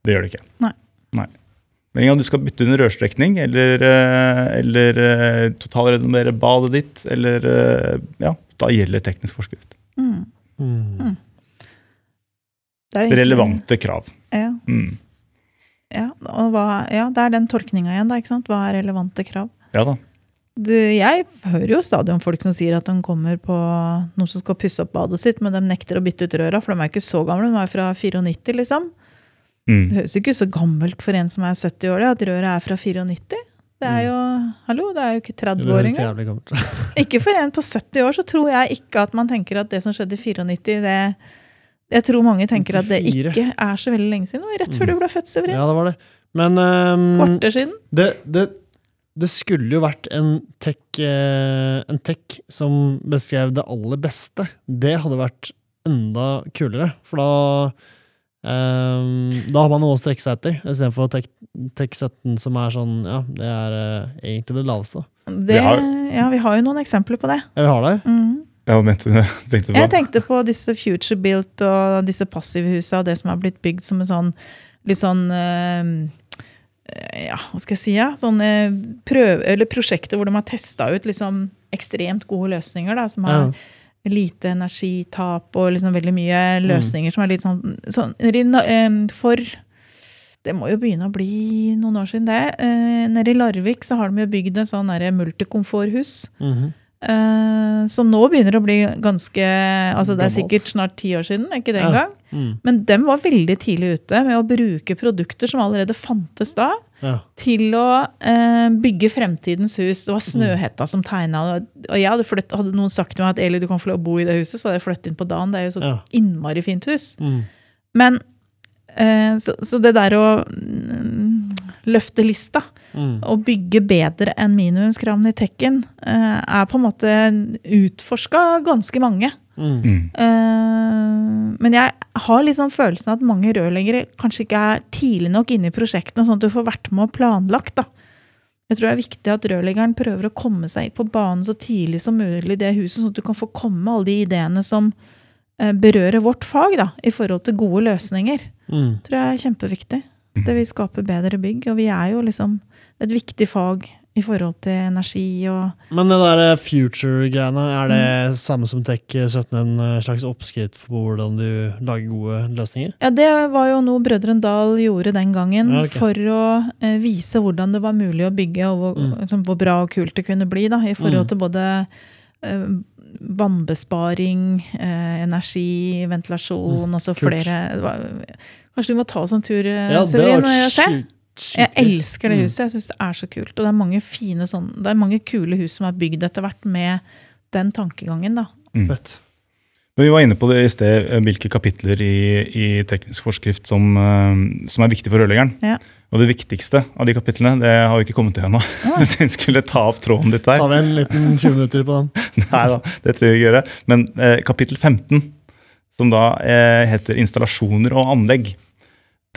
Det gjør det ikke. Nei. Nei. Men en gang du skal bytte ut en rørstrekning, eller, eh, eller eh, totalrenovere badet ditt, eller eh, Ja, da gjelder teknisk forskrift. Mm. Mm. Det er egentlig- Relevante krav. Ja, Mm. ja, og hva, ja, det er den tolkninga igjen, da. ikke sant? Hva er relevante krav? Ja da. Du, jeg hører jo stadig om folk som sier at de kommer på noen som skal pusse opp badet sitt, men de nekter å bytte ut røra, for de er jo ikke så gamle. De er fra 94, liksom. Mm. Det høres jo ikke ut så gammelt for en som er 70 år, at røra er fra 94. Det er jo hallo, det er jo ikke Det 30 høres år engang. jævlig gammelt ut. Ikke for en på 70 år så tror jeg ikke at man tenker at det som skjedde i 94, det Jeg tror mange tenker at det ikke er så veldig lenge siden. Det var rett før du ble født, Severin. Ja, det var det. Men um, Kvarter siden. det, det, det skulle jo vært en tech, eh, en tech som beskrev det aller beste. Det hadde vært enda kulere, for da Um, Da har man noe å strekke seg etter, istedenfor tech, tech 17, som er sånn Ja, det er uh, egentlig det laveste. Det, Vi har- ja, vi har jo noen eksempler på det. Ja, vi har det. Mm. Ja, hva mente du? Tenkte på. Jeg tenkte på disse Future Built og disse passivhusa og det som er blitt bygd som en sånn litt sånn eh, Ja, hva skal jeg si? Ja? Sånne prøve, eller prosjekter hvor de har testa ut liksom ekstremt gode løsninger. Da, som har Ja. lite energitap og liksom veldig mye løsninger som er litt sånn, sånn eh, For det må jo begynne å bli noen år siden, det. Eh, nede i Larvik så har de jo bygd en sånn multikomforthus. Mm Mhm. Eh, som nå begynner å bli ganske Altså det er sikkert snart ti år siden, ikke det Ja. Mm. Men dem var veldig tidlig ute med å bruke produkter som allerede fantes da, Ja. til å eh, bygge fremtidens hus. Det var Mm. Snøhetta som tegna og jeg hadde, flytt, hadde noen sagt til meg at Eli, du kan få lov å bo i det huset, så hadde jeg flyttet inn på dagen. Det er jo så Ja. innmari fint hus. Mm. Men eh, så, så det der å mm, løfte lista Mm. å bygge bedre enn minimumskravene i tekken, eh, er på en måte utforska ganske mange. Mm. Mm. Eh, men jeg har liksom følelsen av at mange rørleggere kanskje ikke er tidlig nok inne i prosjektene, sånn at du får vært med og planlagt. da. Jeg tror det er viktig at rørleggeren prøver å komme seg på banen så tidlig som mulig i det huset, sånn at du kan få komme alle de ideene som eh, berører vårt fag, da, i forhold til gode løsninger. Mm. tror jeg er kjempeviktig. Det vil skape bedre bygg, og vi er jo liksom et viktig fag i forhold til energi og Men det der future-greiene, er det Mm. samme som Tech 17 en eh, slags oppskrift på hvordan du lager gode løsninger? Ja, det var jo noe Brødrene Dal gjorde den gangen Ja, okay. for å eh, vise hvordan det var mulig å bygge, og hvor, Mm. liksom, hvor bra og kult det kunne bli, da, i forhold Mm. til både eh, vannbesparing, eh, energi, ventilasjon, og så Mm. flere Kanskje du må ta oss en tur, eh, Ja, Severin, og se? Jeg elsker det Mm. huset. Jeg syns det er så kult. Og det er mange fine sånn, det er mange kule hus som er bygd etter hvert med den tankegangen, da. Mm. Men vi var inne på det i sted, eh, hvilke kapitler i, i teknisk forskrift som, eh, som er viktige for rørleggeren. Ja. Og det viktigste av de kapitlene det har vi ikke kommet til ennå. vi skulle ta opp tråden ditt der. Tar vi en liten 20 minutter på den? Nei da, det tror jeg vi gjøre. Men eh, kapittel 15, som da eh, heter installasjoner og anlegg,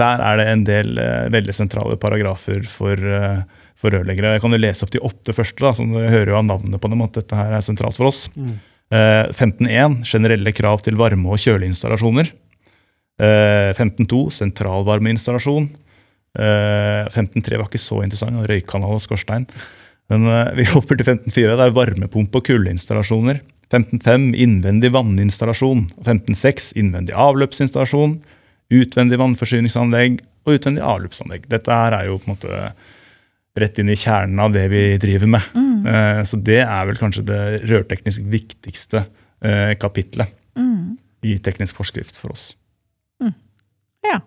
der er det en del eh, veldig sentrale paragrafer for, eh, for rørleggere. Jeg kan jo lese opp de åtte første, da, som dere hører jo av navnet på dem at dette her er sentralt for oss. Mm. Eh, 15.1 generelle krav til varme- og kjøleinstallasjoner. Eh, 15.2 sentralvarmeinstallasjon. Eh, 15.3 var ikke så interessant, røykkanal og skorstein. Men uh, vi hopper til 15.4. Det er varmepumpe og kuldeinstallasjoner. 15.5 innvendig vanninstallasjon. 15.6 innvendig avløpsinstallasjon. Utvendig vannforsyningsanlegg og utvendig avløpsanlegg. Dette her er jo på en måte rett inn i kjernen av det vi driver med. Mm. Uh, Så det er vel kanskje det rørteknisk viktigste eh, kapitlet Mm. i teknisk forskrift for oss. Ja.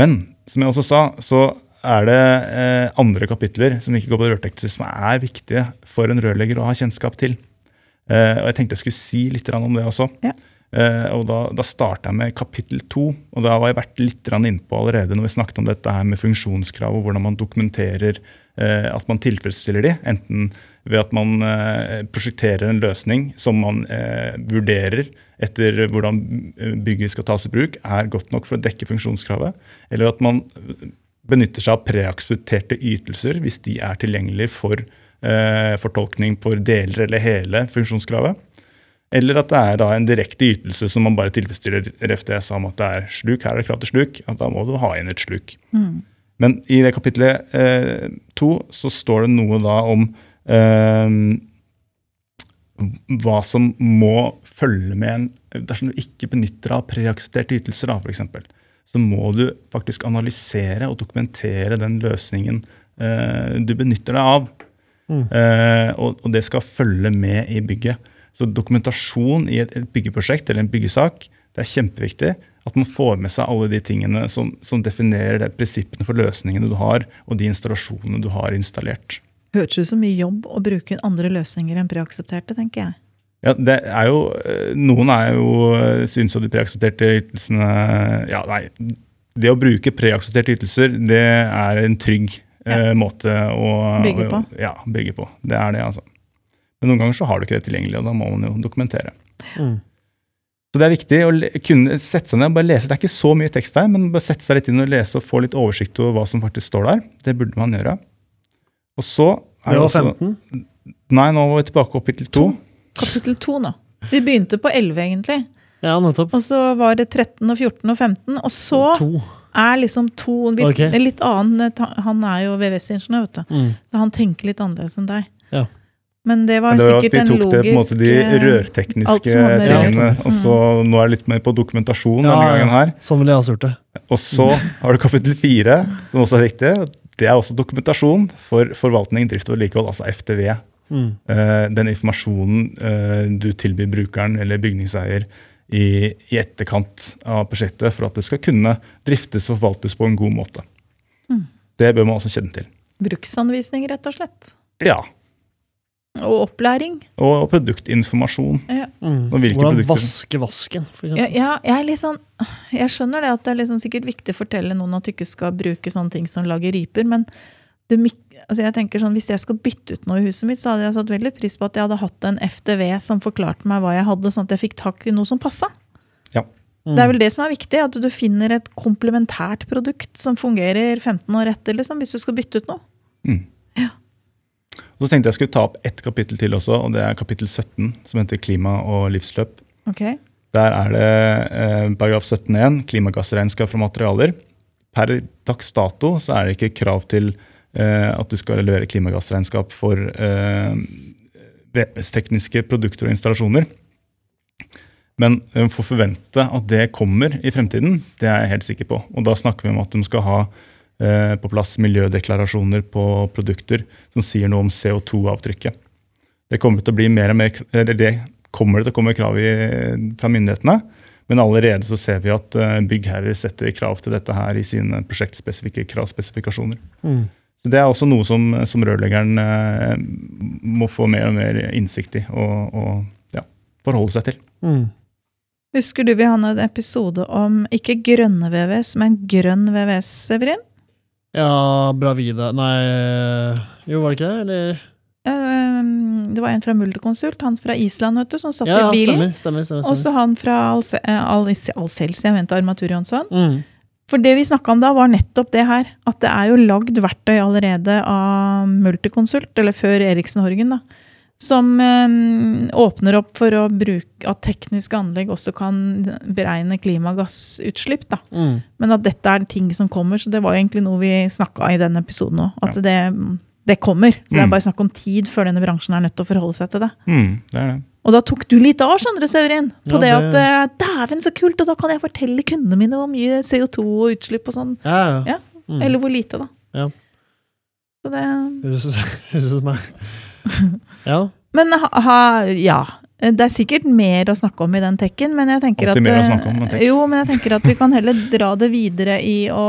Men som jeg også sa, så er det eh, andre kapitler som ikke går på det som er viktige for en rørlegger å ha kjennskap til. Eh, og Jeg tenkte jeg skulle si litt om det også. Ja. Eh, og Da, da starta jeg med kapittel to. og Da har jeg vært litt innpå allerede når vi snakket om dette her med funksjonskrav og hvordan man dokumenterer eh, at man tilfredsstiller de. Enten ved at man eh, prosjekterer en løsning som man vurderer etter hvordan bygget skal tas i bruk, er godt nok for å dekke funksjonskravet. Eller at man benytter seg av preaksepterte ytelser hvis de er tilgjengelige for fortolkning for deler eller hele funksjonskravet. Eller at det er da en direkte ytelse som man bare tilfredsstiller. Ref det jeg sa om at det er sluk, her er det krav til sluk. at Da må du ha inn et sluk. Mm. Men i det kapitlet eh, to så står det noe da om eh, hva som må følge med en Dersom du ikke benytter deg av preaksepterte ytelser, da, f.eks., så må du faktisk analysere og dokumentere den løsningen eh, du benytter deg av. Mm. Eh, og, og det skal følge med i bygget. Så dokumentasjon i et, et byggeprosjekt eller en byggesak det er kjempeviktig. At man får med seg alle de tingene som, som definerer det, prinsippene for løsningene du har, og de installasjonene du har installert. Hørtes ut som mye jobb å bruke andre løsninger enn preaksepterte, tenker jeg. Ja, det er jo, eh, Noen er jo, eh, syns jo de preaksepterte ytelsene Ja, nei. Det å bruke preaksepterte ytelser, det er en trygg ja. måte å Bygge på. Ja, bygge på. Det er det, altså. Men noen ganger så har du ikke det tilgjengelig, og da må man jo dokumentere. Mm. Så det er viktig å kunne sette seg ned og bare lese. Det er ikke så mye tekst der, men bare sette seg litt inn og lese og få litt oversikt over hva som faktisk står der. Det burde man gjøre. Og så er Det var også- 15. Nei, nå var vi tilbake på kapittel 2. Kapittel 2 nå. Vi begynte på 11, egentlig. Ja, nettopp. Og så var det 13 og 14 og 15. Og så To. er liksom to okay. Litt annen Han er jo VVS-ingeniør, vet du. Mm. Så han tenker litt annerledes enn deg. Ja. Men det var Men det var sikkert en logisk vi tok det på en måte de eh, rørtekniske tingene. Ja, Og så nå er det litt mer på dokumentasjon Ja, denne gangen her. Sånn ville jeg også gjort det. Og så har du kapittel fire, som også er viktig. Det er også dokumentasjon for forvaltning, drift og vedlikehold, altså FTV. Mm. Uh, den informasjonen uh, du tilbyr brukeren eller bygningseier i, i etterkant av prosjektet for at det skal kunne driftes og forvaltes på en god måte. Mm. Det bør man også kjenne til. Bruksanvisning, rett og slett. Ja, Og opplæring. Og produktinformasjon. Mm. Og Hvordan produkter? vaske vasken, for Ja, eksempel. ja, jeg, er sånn, jeg skjønner det at det er liksom sikkert viktig å fortelle noen at du ikke skal bruke sånne ting som lager riper, men det, altså jeg tenker sånn, hvis jeg skal bytte ut noe i huset mitt, så hadde jeg satt veldig pris på at jeg hadde hatt en FTV som forklarte meg hva jeg hadde, sånn at jeg fikk tak i noe som passa. Mm. Det er vel det som er viktig, at du finner et komplementært produkt som fungerer 15 år etter, liksom, hvis du skal bytte ut noe. Mm. Ja. Og så tenkte jeg skulle ta opp ett kapittel til også, og det er kapittel 17, som heter Klima og livsløp. Okay. Der er det eh, paragraf 17.1, klimagassregnskap fra materialer. Per dags dato så er det ikke krav til eh, at du skal levere klimagassregnskap for eh, VPS-tekniske produkter og installasjoner. Men eh, får forvente at det kommer i fremtiden, det er jeg helt sikker på. Og da snakker vi om at de skal ha på plass miljødeklarasjoner på produkter som sier noe om CO2-avtrykket. Det kommer til å bli mer og mer, eller det kommer det til å komme krav i, fra myndighetene. Men allerede så ser vi at eh, byggherrer setter krav til dette her i sine prosjektspesifikke kravspesifikasjoner. Mm. Så Det er også noe som, som rørleggeren eh, må få mer og mer innsikt i og, og ja, forholde seg til. Mm. Husker du vi hadde en episode om ikke grønne VVS, men grønn VVS, Severin? Ja, Bravida Nei Jo, var det ikke det? Eller? Ehm, Det var en fra Multiconsult, han fra Island, vet du, som satt Ja, i bilen. stemmer. stemmer, stemmer, stemmer. så han fra eh, Al- Alcels, jeg mente Armatur Jonsson. Mm. For det vi snakka om da, var nettopp det her. At det er jo lagd verktøy allerede av Multiconsult, eller før Eriksen Horgen, da. Som eh, åpner opp for å bruke at tekniske anlegg også kan beregne klimagassutslipp. da. Mm. Men at dette er ting som kommer, så det var egentlig noe vi snakka i denne episoden òg. At det, det kommer. Så det er Mm. bare snakk om tid før denne bransjen er nødt til å forholde seg til det. Mm, det er det. Og da tok du litt av, Sondre Saurin. På Ja, det det- at eh, dæven, så kult! Og da kan jeg fortelle kundene mine hvor mye CO2 og utslipp og sånn. Ja, ja. Ja, Mm. Eller hvor lite, da. Ja. Så det Høres ut- som meg. Ja. Men ha, ha, ja. Det er sikkert mer å snakke om i den tekken, men jeg tenker Alltid at eh, om med. Jo, men jeg tenker at vi kan heller dra det videre i å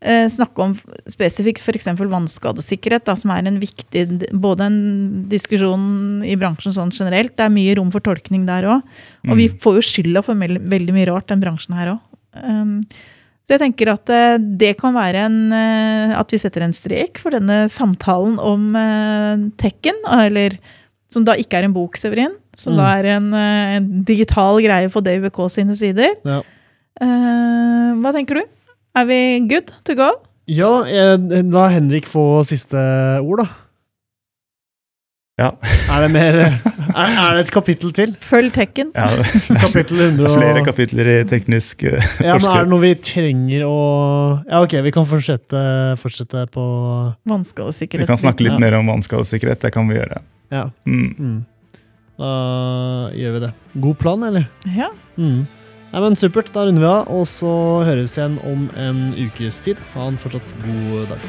eh, snakke om spesifikt f.eks. vannskadesikkerhet, da, som er en viktig både en diskusjon i bransjen sånn generelt. Det er mye rom for tolkning der òg. Og vi Mm. får jo skylda for veldig mye rart, den bransjen her òg. Um, så jeg tenker at eh, det kan være en eh, At vi setter en strek for denne samtalen om uh, tekken, eller som da ikke er en bok, Severin. Som Mm. da er en, eh, en digital greie på DVK sine sider. Ja. Uh, hva tenker du? Er vi good to go? Ja, jeg, la Henrik få siste ord, da. Ja. Er det mer Er, er det et kapittel til? Følg tekken. Ja, det Kapittel 100 er og flere kapitler i teknisk uh, Ja, men er det noe vi trenger å Ja, ok, vi kan fortsette, fortsette på Vannskadesikkerhet. Vi kan snakke litt Ja. mer om vannskadesikkerhet. Det kan vi gjøre. Ja. Mm. Mm. Da gjør vi det. God plan, eller? Ja. Mm. Nei, men Supert. Da runder vi av, og så høres vi igjen om en ukes tid. Ha en fortsatt god dag.